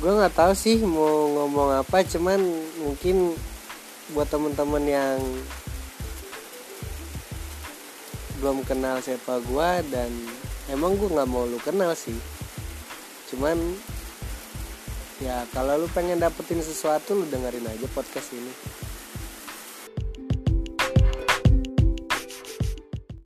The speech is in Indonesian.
gue nggak tahu sih mau ngomong apa cuman mungkin buat temen-temen yang belum kenal siapa gue dan emang gue nggak mau lu kenal sih. Cuman ya kalau lu pengen dapetin sesuatu lu dengerin aja podcast ini.